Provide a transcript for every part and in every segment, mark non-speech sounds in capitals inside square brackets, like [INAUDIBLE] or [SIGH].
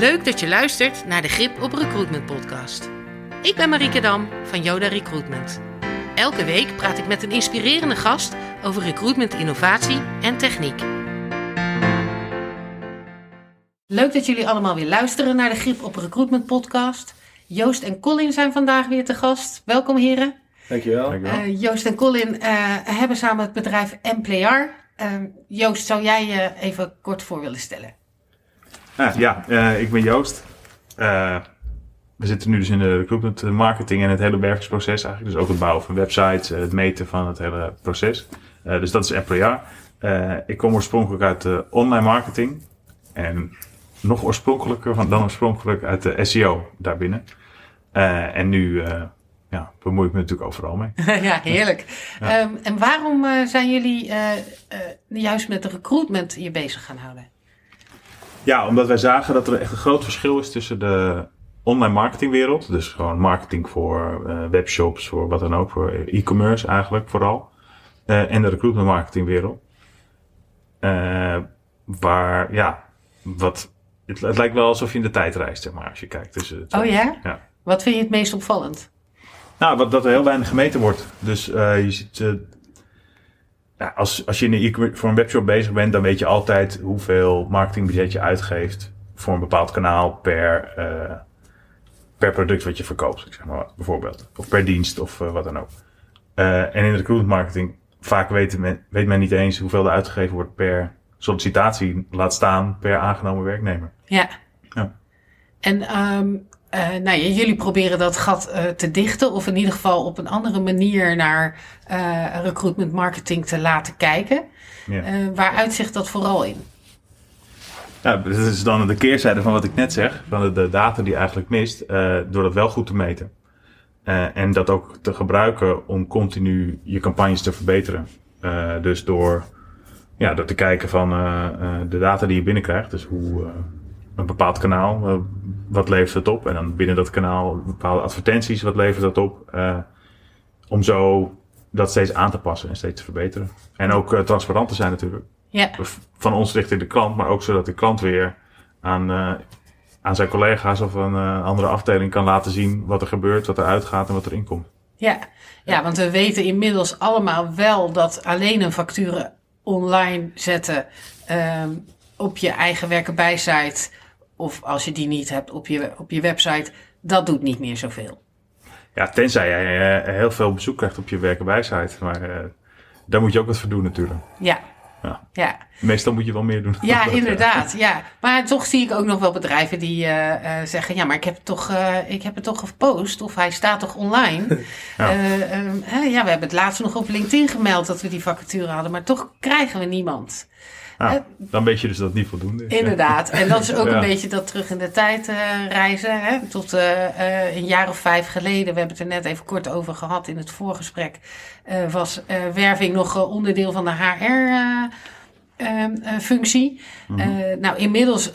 Leuk dat je luistert naar de Grip op Recruitment podcast. Ik ben Marieke Dam van Yoda Recruitment. Elke week praat ik met een inspirerende gast over recruitment innovatie en techniek. Leuk dat jullie allemaal weer luisteren naar de Grip op Recruitment podcast. Joost en Colin zijn vandaag weer te gast. Welkom heren. Dankjewel. Uh, Joost en Colin uh, hebben samen het bedrijf Employer. Uh, Joost, zou jij je even kort voor willen stellen? Ah, ja, ik ben Joost. we zitten nu dus in de recruitment marketing en het hele werkingsproces eigenlijk. Dus ook het bouwen van websites, het meten van het hele proces. dus dat is Employer. ik kom oorspronkelijk uit de online marketing. En nog oorspronkelijker dan oorspronkelijk uit de SEO daarbinnen. en nu ja, bemoei ik me natuurlijk overal mee. [LAUGHS] ja, heerlijk. Ja. Um, en waarom zijn jullie juist met de recruitment je bezig gaan houden? Ja, omdat wij zagen dat er echt een groot verschil is tussen de online marketingwereld. Dus gewoon marketing voor webshops, voor wat dan ook, voor e-commerce eigenlijk vooral. en de recruitment marketingwereld. waar, ja, wat, het, het, lijkt wel alsof je in de tijd reist, zeg maar, als je kijkt. Tussen oh ja? ja? Wat vind je het meest opvallend? Nou, wat, dat er heel weinig gemeten wordt. Dus uh, je ziet. Als, als je in een voor een webshop bezig bent, dan weet je altijd hoeveel marketingbudget je uitgeeft voor een bepaald kanaal per, uh, per product wat je verkoopt, zeg maar, bijvoorbeeld. Of per dienst of wat dan ook. en in de recruitment marketing, vaak weet men, weet men niet eens hoeveel er uitgegeven wordt per sollicitatie, laat staan per aangenomen werknemer. Ja. ja. En um, uh, nou ja, jullie proberen dat gat uh, te dichten, of in ieder geval op een andere manier naar uh, recruitment marketing te laten kijken. Ja. waar uitzicht dat vooral in? Ja, dat is dan de keerzijde van wat ik net zeg, van de, de data die eigenlijk mist, door dat wel goed te meten. en dat ook te gebruiken om continu je campagnes te verbeteren. dus door, ja, door te kijken van de data die je binnenkrijgt, dus hoe een bepaald kanaal, uh, wat levert het op? En dan binnen dat kanaal bepaalde advertenties, wat levert dat op? Uh, om zo dat steeds aan te passen en steeds te verbeteren. En ook uh, transparant te zijn natuurlijk. Ja. Van ons richting de klant, maar ook zodat de klant weer aan, aan zijn collega's of een andere afdeling kan laten zien wat er gebeurt, wat er uitgaat en wat erin komt. Ja. ja, want we weten inmiddels allemaal wel dat alleen een facturen online zetten um, op je eigen werken bij site of als je die niet hebt op je, op je website, dat doet niet meer zoveel. Ja, tenzij jij uh, heel veel bezoek krijgt op je werkenbijsite. Maar uh, daar moet je ook wat voor doen natuurlijk. Ja. ja. ja. Meestal moet je wel meer doen. Ja, [LAUGHS] inderdaad. Ja. Maar toch zie ik ook nog wel bedrijven die uh, zeggen... ja, maar ik heb, het toch, ik heb het toch gepost of hij staat toch online. [LAUGHS] ja. ja, we hebben het laatst nog op LinkedIn gemeld dat we die vacature hadden... maar toch krijgen we niemand. Nou, dan weet je dus dat het niet voldoende is. Inderdaad. En dat is ook een [LAUGHS] beetje dat terug in de tijd uh, reizen. Hè? Tot uh, uh, een jaar of vijf geleden, we hebben het er net even kort over gehad in het voorgesprek, was werving nog onderdeel van de HR-functie. Mm-hmm. nou, inmiddels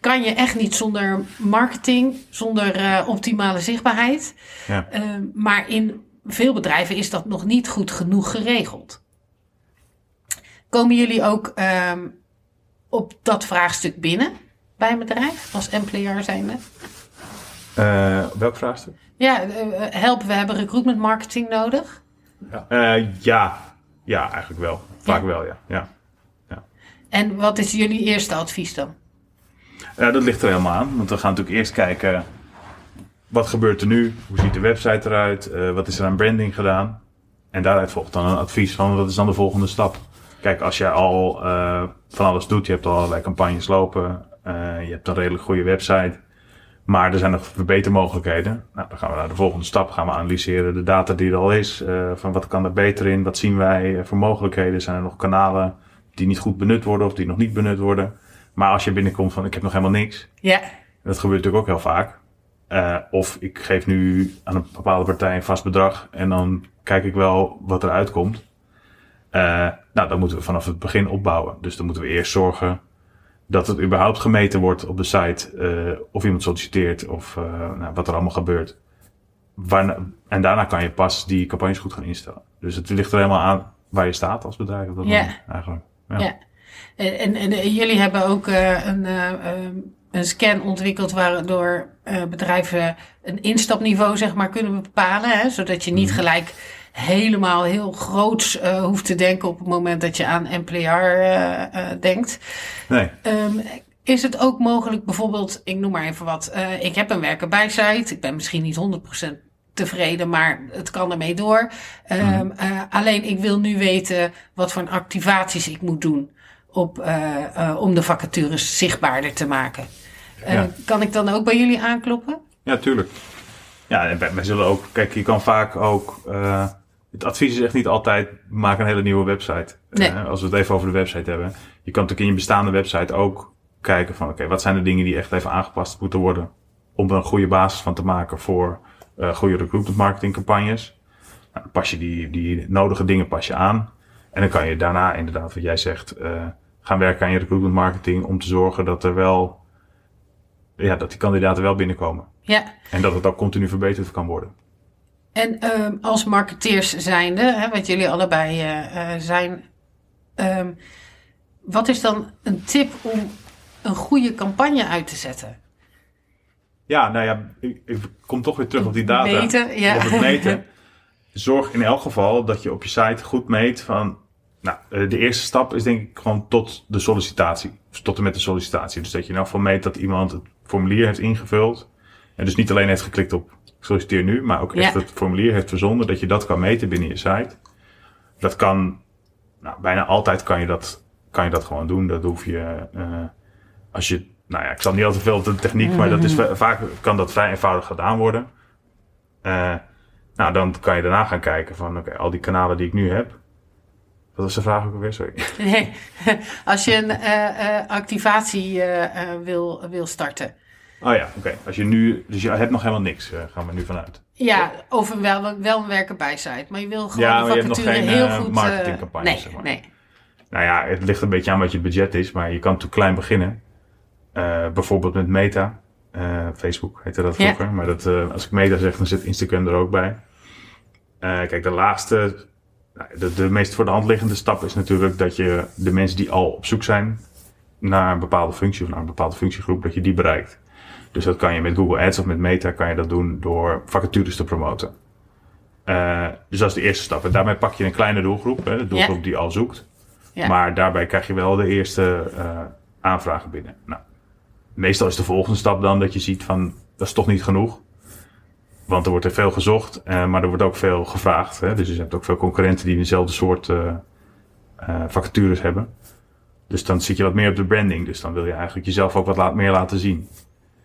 kan je echt niet zonder marketing, zonder optimale zichtbaarheid. Ja. Maar in veel bedrijven is dat nog niet goed genoeg geregeld. Komen jullie ook um, op dat vraagstuk binnen bij een bedrijf als employer zijnde? Uh, welk vraagstuk? Ja, uh, helpen we hebben recruitment marketing nodig? Ja, uh, ja. ja eigenlijk wel. Vaak ja. wel, ja. ja. ja. En wat is jullie eerste advies dan? dat ligt er helemaal aan. Want we gaan natuurlijk eerst kijken... wat gebeurt er nu? Hoe ziet de website eruit? wat is er aan branding gedaan? En daaruit volgt dan een advies van... wat is dan de volgende stap? Kijk, als jij al uh, van alles doet, je hebt al allerlei campagnes lopen, uh, je hebt een redelijk goede website, maar er zijn nog verbetermogelijkheden. Nou, dan gaan we naar de volgende stap, gaan we analyseren de data die er al is, uh, van wat kan er beter in, wat zien wij voor mogelijkheden, zijn er nog kanalen die niet goed benut worden of die nog niet benut worden. Maar als je binnenkomt van ik heb nog helemaal niks, ja. dat gebeurt natuurlijk ook heel vaak. Uh, of ik geef nu aan een bepaalde partij een vast bedrag en dan kijk ik wel wat eruit komt. Uh, nou, dan moeten we vanaf het begin opbouwen. Dus dan moeten we eerst zorgen dat het überhaupt gemeten wordt op de site. Uh, of iemand solliciteert of uh, nou, wat er allemaal gebeurt. Waarna, en daarna kan je pas die campagnes goed gaan instellen. Dus het ligt er helemaal aan waar je staat als bedrijf. Op dat ja. eigenlijk. Ja. ja. En, en, en, jullie hebben ook een, een scan ontwikkeld waardoor bedrijven een instapniveau zeg maar kunnen bepalen. Hè, zodat je niet mhm. gelijk helemaal heel groots uh, hoeft te denken op het moment dat je aan NPR uh, denkt. Nee. Um, is het ook mogelijk, bijvoorbeeld, ik noem maar even wat, ik heb een werken bij site, ik ben misschien niet 100% tevreden, maar het kan ermee door. Um, alleen ik wil nu weten wat voor activaties ik moet doen op, om de vacatures zichtbaarder te maken. Ja. Kan ik dan ook bij jullie aankloppen? Ja, tuurlijk. Ja, en wij, zullen ook, kijk, je kan vaak ook het advies is echt niet altijd, maak een hele nieuwe website. Nee. Uh, als we het even over de website hebben. Je kan natuurlijk in je bestaande website ook kijken van, oké, wat zijn de dingen die echt even aangepast moeten worden. Om er een goede basis van te maken voor uh, goede recruitment marketing campagnes. Nou, pas je die, die nodige dingen pas je aan. En dan kan je daarna inderdaad, wat jij zegt, uh, gaan werken aan je recruitment marketing om te zorgen dat er wel, ja, dat die kandidaten wel binnenkomen. Ja. En dat het ook continu verbeterd kan worden. En um, als marketeers zijnde, hè, wat jullie allebei uh, zijn, um, wat is dan een tip om een goede campagne uit te zetten? Ja, nou ja, ik, ik kom toch weer terug op die data. Meten, ja. Op het meten. Zorg in elk geval dat je op je site goed meet van... Nou, eh, de eerste stap is denk ik gewoon tot de sollicitatie. Dus tot en met de sollicitatie. Dus dat je in elk geval meet dat iemand het formulier heeft ingevuld. En dus niet alleen heeft geklikt op solliciteer nu, maar ook echt het formulier heeft verzonden, dat je dat kan meten binnen je site. Dat kan, nou, bijna altijd kan je dat, kan je dat gewoon doen. Dat hoef je, uh, als je, nou ja, ik zal niet altijd veel op de techniek, maar dat is mhm. vaak kan dat vrij eenvoudig gedaan worden. Uh, nou, dan kan je daarna gaan kijken van, oké, al die kanalen die ik nu heb, wat was de vraag ook alweer? Sorry. [LAUGHS] Nee, [LAUGHS] als je een uh, activatie uh, wil, wil starten. Oh ja, oké. Als je nu, dus je hebt nog helemaal niks, uh, gaan we nu vanuit. Ja, of wel, wel een werken maar je wil gewoon ja, maar je hebt nog geen heel uh, goed, marketingcampagne. nee, zeg maar. nee. Nou ja, het ligt een beetje aan wat je budget is, maar je kan te klein beginnen. Uh, bijvoorbeeld met Meta. Facebook heette dat vroeger. Maar dat, als ik Meta zeg, dan zit Instagram er ook bij. kijk, de laatste, nou, de, de meest voor de hand liggende stap is natuurlijk dat je de mensen die al op zoek zijn naar een bepaalde functie of naar een bepaalde functiegroep, dat je die bereikt. Dus dat kan je met Google Ads of met Meta kan je dat doen door vacatures te promoten. Uh, dus dat is de eerste stap. En daarmee pak je een kleine doelgroep, hè, de doelgroep die al zoekt. Ja. Maar daarbij krijg je wel de eerste uh, aanvragen binnen. Nou, meestal is de volgende stap dan dat je ziet van dat is toch niet genoeg. Want er wordt er veel gezocht, uh, maar er wordt ook veel gevraagd. Hè? Dus je hebt ook veel concurrenten die dezelfde soort vacatures hebben. Dus dan zit je wat meer op de branding. Dus dan wil je eigenlijk jezelf ook wat laat, meer laten zien.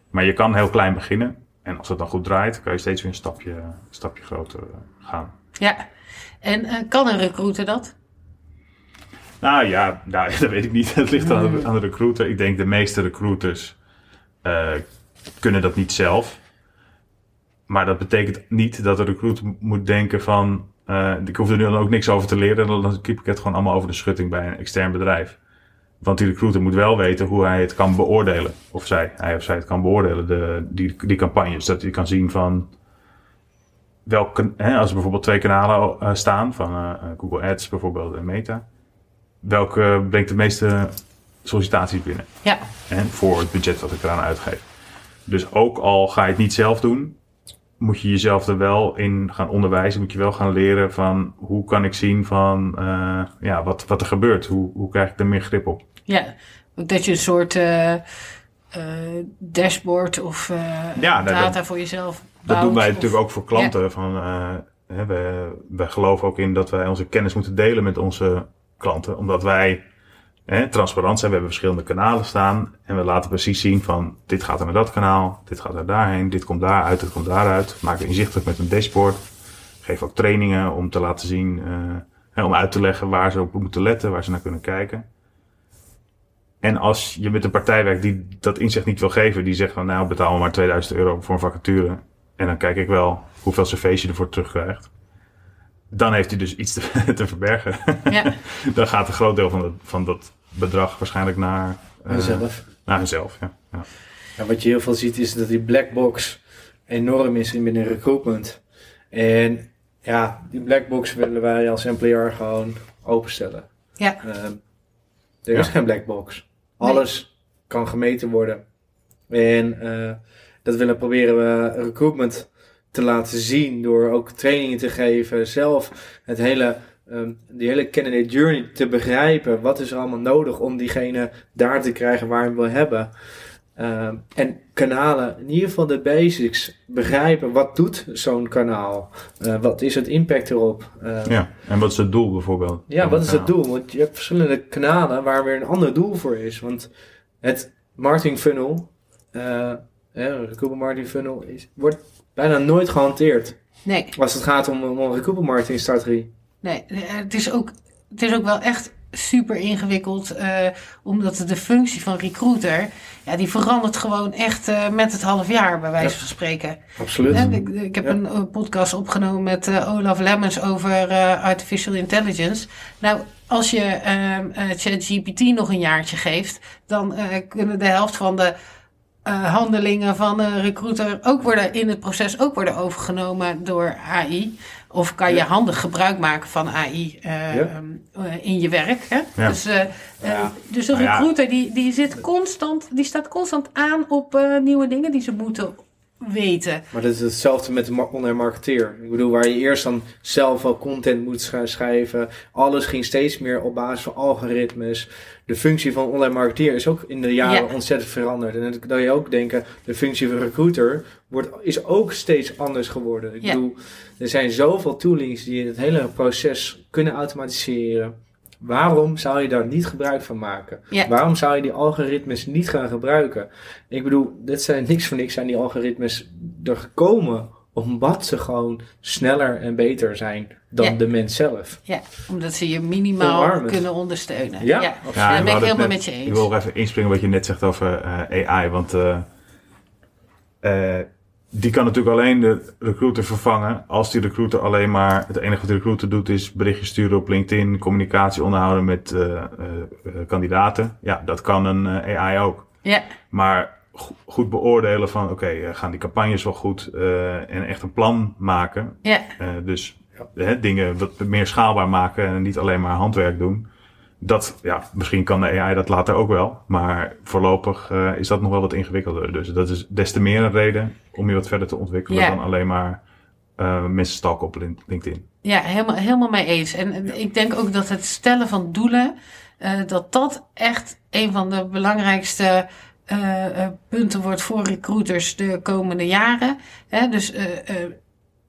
Maar je kan heel klein beginnen. En als het dan goed draait, kan je steeds weer een stapje, een stapje groter eh, gaan. Ja, en uh, kan een recruiter dat? Nou ja, nou, [LAUGHS] dat weet ik niet. Het ligt aan, de, aan de recruiter. Ik denk de meeste recruiters uh, kunnen dat niet zelf. Maar dat betekent niet dat de recruiter moet denken van... Uh, ik hoef er nu dan ook niks over te leren. Dan keep ik het gewoon allemaal over de schutting bij een extern bedrijf. Want die recruiter moet wel weten hoe hij het kan beoordelen. Of zij, hij of zij het kan beoordelen, de, die, die campagnes. Dat hij kan zien van welke, hè, als er bijvoorbeeld twee kanalen uh, staan, van uh, Google Ads bijvoorbeeld en Meta. Welke brengt de meeste sollicitaties binnen? Ja. En voor het budget dat ik eraan uitgeef. Dus ook al ga je het niet zelf doen, moet je jezelf er wel in gaan onderwijzen. Moet je wel gaan leren van hoe kan ik zien van uh, ja, wat, wat er gebeurt. Hoe, hoe krijg ik er meer grip op. Ja, dat je een soort uh, uh, dashboard of ja, data voor jezelf bouwt, Dat doen wij natuurlijk ook voor klanten. Van, hè, we, wij geloven ook in dat wij onze kennis moeten delen met onze klanten. Omdat wij hè, transparant zijn. We hebben verschillende kanalen staan. En we laten precies zien van dit gaat er naar dat kanaal. Dit gaat er daarheen. Dit komt daaruit. Dit komt daaruit. Maken inzichtelijk met een dashboard. Geef ook trainingen om te laten zien. Uh, om uit te leggen waar ze op moeten letten. Waar ze naar kunnen kijken. En als je met een partij werkt die dat inzicht niet wil geven. Die zegt van nou betaal me maar 2000 euro voor een vacature. En dan kijk ik wel hoeveel cv's je ervoor terugkrijgt dan heeft hij dus iets te, [LAUGHS] te verbergen. Ja. [LAUGHS] dan gaat een groot deel van, van dat bedrag waarschijnlijk naar, uh, hunzelf. Naar hunzelf, ja. ja. Wat je heel veel ziet is dat die black box enorm is in binnen recruitment. En ja, die black box willen wij als employer gewoon openstellen. Ja. Uh, er is geen black box. Alles kan gemeten worden. En uh, dat willen proberen we recruitment te laten zien door ook trainingen te geven, zelf het hele, um, die hele candidate journey te begrijpen. Wat is er allemaal nodig om diegene daar te krijgen waar je wil hebben. Uh, en kanalen, in ieder geval de basics, begrijpen. Wat doet zo'n kanaal? Uh, wat is het impact erop? Uh, ja, en wat is het doel bijvoorbeeld? Ja, wat is het doel? Want je hebt verschillende kanalen waar weer een ander doel voor is. Want het marketing funnel, uh, de marketing funnel, is, wordt bijna nooit gehanteerd. Nee. Als het gaat om, om een recruitment marketing strategie. Nee, het is ook, het is ook wel echt super ingewikkeld, uh, omdat de functie van recruiter, ja, die verandert gewoon echt uh, met het half jaar, bij wijze van spreken. Absoluut. En ik, ik heb ja. een podcast opgenomen met uh, Olaf Lemmens over artificial intelligence. Nou, als je ehm, ChatGPT nog een jaartje geeft, dan kunnen de helft van de handelingen van een recruiter ook worden in het proces ook worden overgenomen door AI. Of kan je handig gebruik maken van AI uh, ja. uh, in je werk. Hè? Dus, uh, dus een recruiter die, die, zit constant, die staat constant aan op nieuwe dingen die ze moeten weten. Maar dat is hetzelfde met de online marketeer. Ik bedoel, waar je eerst dan zelf al content moet schrijven. Alles ging steeds meer op basis van algoritmes. De functie van online marketeer is ook in de jaren ja. ontzettend veranderd. En dan kan je ook denken, de functie van recruiter wordt, is ook steeds anders geworden. Ik ja. bedoel, er zijn zoveel toolings die het hele proces kunnen automatiseren. Waarom zou je daar niet gebruik van maken? Ja. Waarom zou je die algoritmes niet gaan gebruiken? Ik bedoel, dit zijn niks voor niks zijn die algoritmes er gekomen omdat ze gewoon sneller en beter zijn dan ja. de mens zelf. Ja, omdat ze je minimaal kunnen ondersteunen. Ja, ja. Ja, dat ben ik helemaal met je Ik eens. wil even inspringen wat je net zegt over eh, AI. Want eh, eh, die kan natuurlijk alleen de recruiter vervangen. Als die recruiter alleen maar. Het enige wat de recruiter doet is berichtjes sturen op LinkedIn. Communicatie onderhouden met eh, eh, kandidaten. Ja, dat kan een eh, AI ook. Ja, Maar go- goed beoordelen van. Oké, gaan die campagnes wel goed? en echt een plan maken. ja, dus hè, dingen wat meer schaalbaar maken en niet alleen maar handwerk doen. Dat, ja, misschien kan de AI dat later ook wel. Maar voorlopig is dat nog wel wat ingewikkelder. Dus dat is des te meer een reden om je wat verder te ontwikkelen Ja. dan alleen maar eh, mensen stalken op Lin- LinkedIn. ja helemaal, helemaal mee eens. En en ik denk ook dat het stellen van doelen, eh, dat dat echt een van de belangrijkste eh, punten wordt voor recruiters de komende jaren. Hè, dus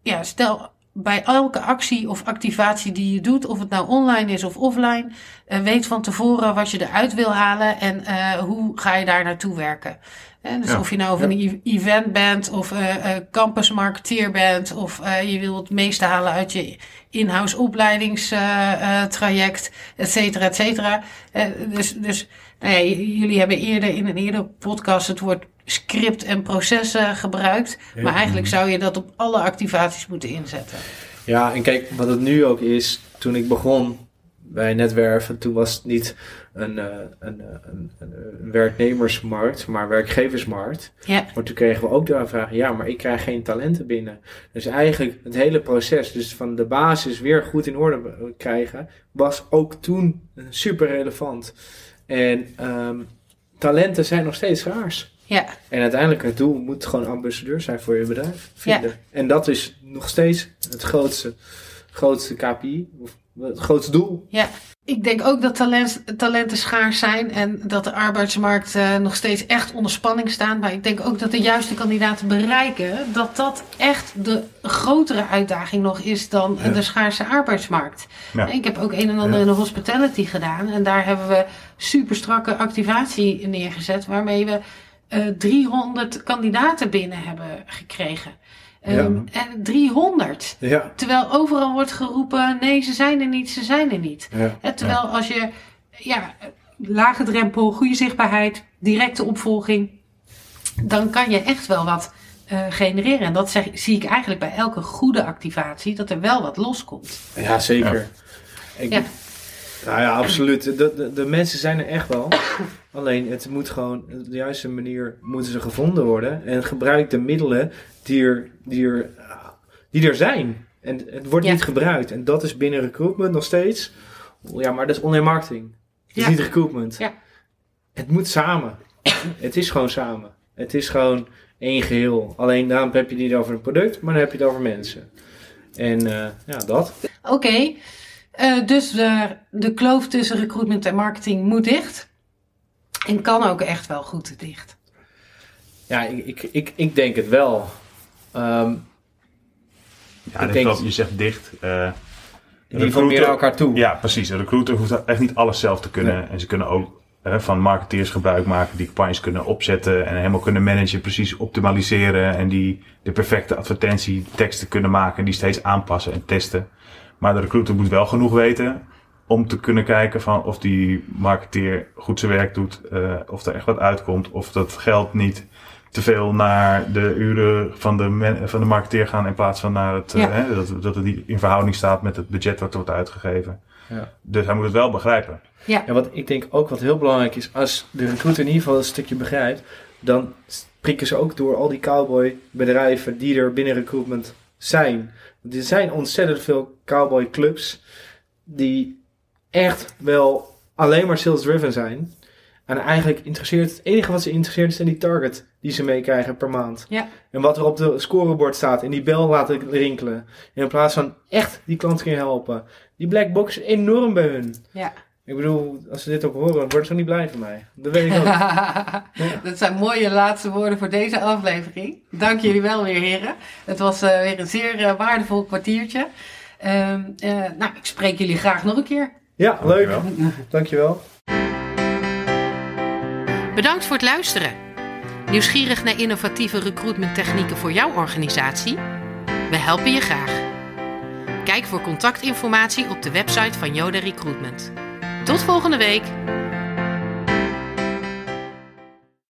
ja, stel bij elke actie of activatie die je doet, of het nou online is of offline, eh, weet van tevoren wat je eruit wil halen en eh, hoe ga je daar naartoe werken. Hè, dus Ja. of je nou of een e- event bent of eh eh, campus marketeer bent of eh, je wil het meeste halen uit je in-house opleidingstraject, et cetera, et cetera. Eh, dus dus nou ja, jullie hebben eerder in een eerdere podcast het woord script en processen gebruikt. Maar eigenlijk zou je dat op alle activaties moeten inzetten. Ja, en kijk, wat het nu ook is, toen ik begon bij Netwerven, toen was het niet een, eh, een, eh, een, een, een werknemersmarkt, maar werkgeversmarkt. Ja, Maar toen kregen we ook de vraag, ja, maar ik krijg geen talenten binnen. Dus eigenlijk het hele proces, dus van de basis weer goed in orde krijgen, was ook toen super relevant. En ehm, talenten zijn nog steeds schaars. Ja, En uiteindelijk het doel moet gewoon ambassadeur zijn voor je bedrijf. Vinden. En dat is nog steeds het grootste, grootste KPI, of het grootste doel. ja. Ik denk ook dat talent, talenten schaars zijn en dat de arbeidsmarkt eh, nog steeds echt onder spanning staat. Maar ik denk ook dat de juiste kandidaten bereiken, dat dat echt de grotere uitdaging nog is dan Ja. de schaarse arbeidsmarkt. Ja. Ik heb ook een en ander Ja. in de hospitality gedaan en daar hebben we super strakke activatie neergezet waarmee we eh 300 kandidaten binnen hebben gekregen. Ehm, En 300. Ja. Terwijl overal wordt geroepen: nee, ze zijn er niet, ze zijn er niet. ja. Terwijl als je, ja, lage drempel, goede zichtbaarheid, directe opvolging, dan kan je echt wel wat eh, genereren. En dat zeg, zie ik eigenlijk bij elke goede activatie, dat er wel wat loskomt. Ja, zeker. Ik, Ja. Nou ja, absoluut. De, de, de mensen zijn er echt wel. Alleen het moet gewoon, op de juiste manier moeten ze gevonden worden. En gebruik de middelen die er, die er, die er zijn. En het wordt Ja. niet gebruikt. En dat is binnen recruitment nog steeds. Ja, maar dat is online marketing. Het is niet recruitment. Ja. Het moet samen. het is gewoon samen. Het is gewoon één geheel. Alleen daarom heb je het niet over een product, maar dan heb je het over mensen. En uh, ja, dat. Oké, uh, dus de, de kloof tussen recruitment en marketing moet dicht. En kan ook echt wel goed dicht. Ja, ik, ik, ik, ik denk het wel. Um, ja, ik denk je zegt dicht. Uh, in ieder geval meer naar elkaar toe. Ja, precies. Een recruiter hoeft echt niet alles zelf te kunnen. En ze kunnen ook van marketeers gebruik maken die campagnes kunnen opzetten en helemaal kunnen managen, precies optimaliseren en die de perfecte advertentieteksten kunnen maken en die steeds aanpassen en testen. Maar de recruiter moet wel genoeg weten om te kunnen kijken van of die marketeer goed zijn werk doet, uh, of er echt wat uitkomt, of dat geld niet te veel naar de uren van de, van de marketeer gaan in plaats van naar het, ja. uh, hè, dat, dat het niet in verhouding staat met het budget wat er wordt uitgegeven. Ja. Dus hij moet het wel begrijpen. Ja. En wat ik denk ook wat heel belangrijk is, als de recruiter in ieder geval een stukje begrijpt, dan prikken ze ook door al die cowboy bedrijven die er binnen recruitment zijn. Er zijn ontzettend veel cowboy clubs die echt wel alleen maar sales driven zijn. En eigenlijk interesseert het enige wat ze interesseert zijn die target die ze meekrijgen per maand. Ja. En wat er op de scorebord staat en die bel laten rinkelen. En in plaats van echt die klant kunnen helpen. Die black box is enorm bij hun. Ja. Ik bedoel, als ze dit ook horen, worden ze niet blij van mij. Dat weet ik ook. [LAUGHS] ja. Dat zijn mooie laatste woorden voor deze aflevering. Dank jullie wel weer, heren. Het was uh, weer een zeer uh, waardevol kwartiertje. Uh, nou, ik spreek jullie graag nog een keer. Ja, leuk. Dankjewel. Bedankt voor het luisteren. Nieuwsgierig naar innovatieve recruitment technieken voor jouw organisatie? We helpen je graag. Kijk voor contactinformatie op de website van Yoda Recruitment. Tot volgende week!